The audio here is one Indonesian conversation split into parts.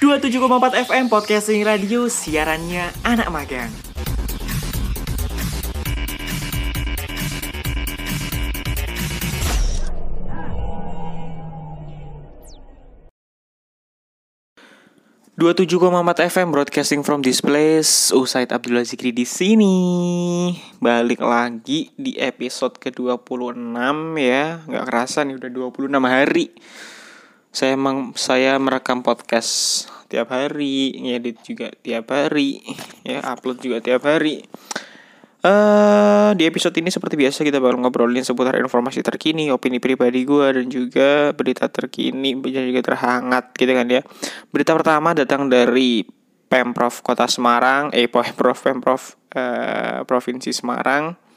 27,4 FM Podcasting Radio Siarannya anak magang Dua tujuh empat FM broadcasting from this place. Usaid Abdullah Zikri di sini. Balik lagi di episode ke-26 ya. Nggak kerasa nih udah 26 hari. Saya emang saya merekam podcast tiap hari, ngedit juga tiap hari, ya upload juga tiap hari. Uh, di episode ini seperti biasa kita bakal ngobrolin seputar informasi terkini, opini pribadi gue dan juga berita terkini dan juga terhangat gitu kan ya. Berita pertama datang dari Pemprov Kota Semarang, eh Pemprov Pemprov uh, Provinsi Semarang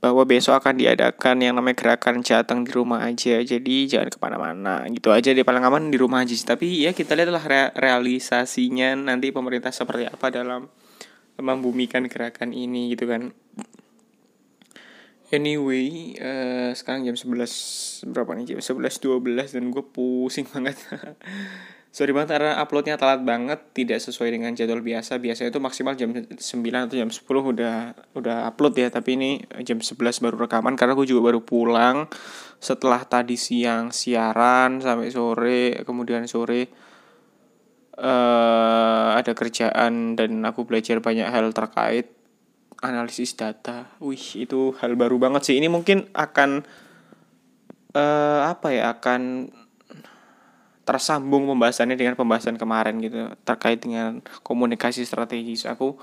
bahwa besok akan diadakan yang namanya gerakan jateng di rumah aja. Jadi jangan ke mana-mana. Gitu aja deh paling aman di rumah aja sih. Tapi ya kita lihatlah re realisasinya nanti pemerintah seperti apa dalam membumikan gerakan ini gitu kan. Anyway uh, sekarang jam 11 berapa nih? Jam 11 12 dan gue pusing banget sorry banget karena uploadnya telat banget tidak sesuai dengan jadwal biasa. Biasanya itu maksimal jam 9 atau jam 10 udah udah upload ya. Tapi ini jam 11 baru rekaman karena gue juga baru pulang setelah tadi siang siaran sampai sore kemudian sore uh, ada kerjaan dan aku belajar banyak hal terkait analisis data. Wih itu hal baru banget sih. Ini mungkin akan uh, apa ya akan tersambung pembahasannya dengan pembahasan kemarin gitu terkait dengan komunikasi strategis. Aku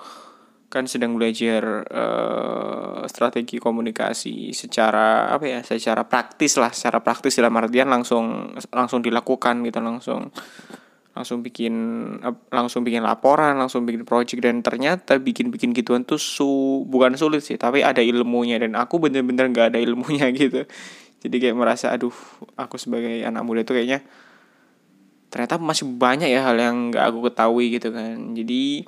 kan sedang belajar uh, strategi komunikasi secara apa ya secara praktis lah secara praktis dalam artian langsung langsung dilakukan gitu langsung langsung bikin langsung bikin laporan langsung bikin project dan ternyata bikin bikin gituan tuh su bukan sulit sih tapi ada ilmunya dan aku bener-bener nggak ada ilmunya gitu. Jadi kayak merasa aduh aku sebagai anak muda tuh kayaknya ternyata masih banyak ya hal yang nggak aku ketahui gitu kan. Jadi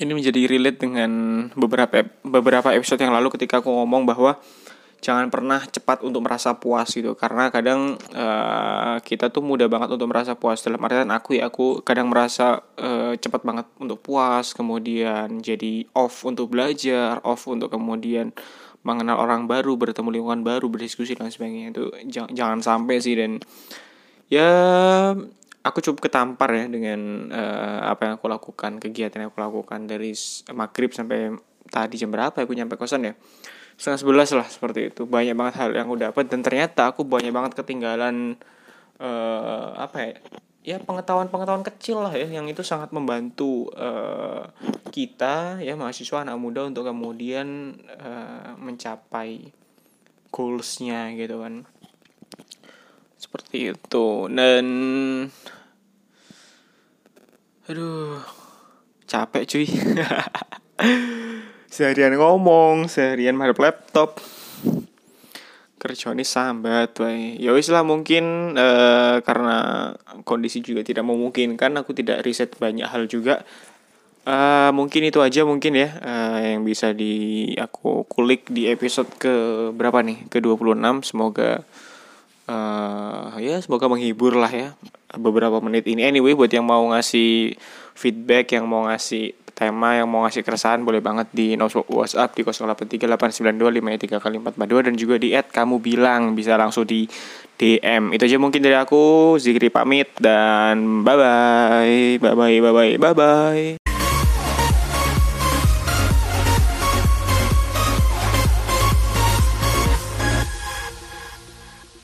ini menjadi relate dengan beberapa beberapa episode yang lalu ketika aku ngomong bahwa jangan pernah cepat untuk merasa puas gitu. Karena kadang uh, kita tuh mudah banget untuk merasa puas. Dalam artian aku ya aku kadang merasa uh, cepat banget untuk puas kemudian jadi off untuk belajar off untuk kemudian mengenal orang baru bertemu lingkungan baru berdiskusi dan sebagainya. Itu jangan jangan sampai sih. Dan ya aku cukup ketampar ya dengan uh, apa yang aku lakukan kegiatan yang aku lakukan dari maghrib sampai tadi jam berapa ya aku nyampe kosan ya? Setengah sebelas lah seperti itu. Banyak banget hal yang aku dapat dan ternyata aku banyak banget ketinggalan uh, apa ya ya pengetahuan-pengetahuan kecil lah ya yang itu sangat membantu uh, kita ya mahasiswa anak muda untuk kemudian uh, mencapai goalsnya gitu kan seperti itu. Dan aduh capek cuy. Seharian ngomong seharian madep laptop. Kerja ini sambat wae. Ya wis lah mungkin uh, karena kondisi juga tidak memungkinkan aku tidak riset banyak hal juga. Uh, mungkin itu aja mungkin ya uh, yang bisa di aku kulik di episode ke berapa nih? Ke 26 semoga uh, ya semoga menghibur lah ya beberapa menit ini. Anyway buat yang mau ngasih feedback yang mau ngasih tema yang mau ngasih keresahan boleh banget di WhatsApp di 08389253 kali 442 dan juga di add kamu bilang. Bisa langsung di DM itu aja mungkin dari aku. Zikri pamit dan bye bye bye bye bye bye bye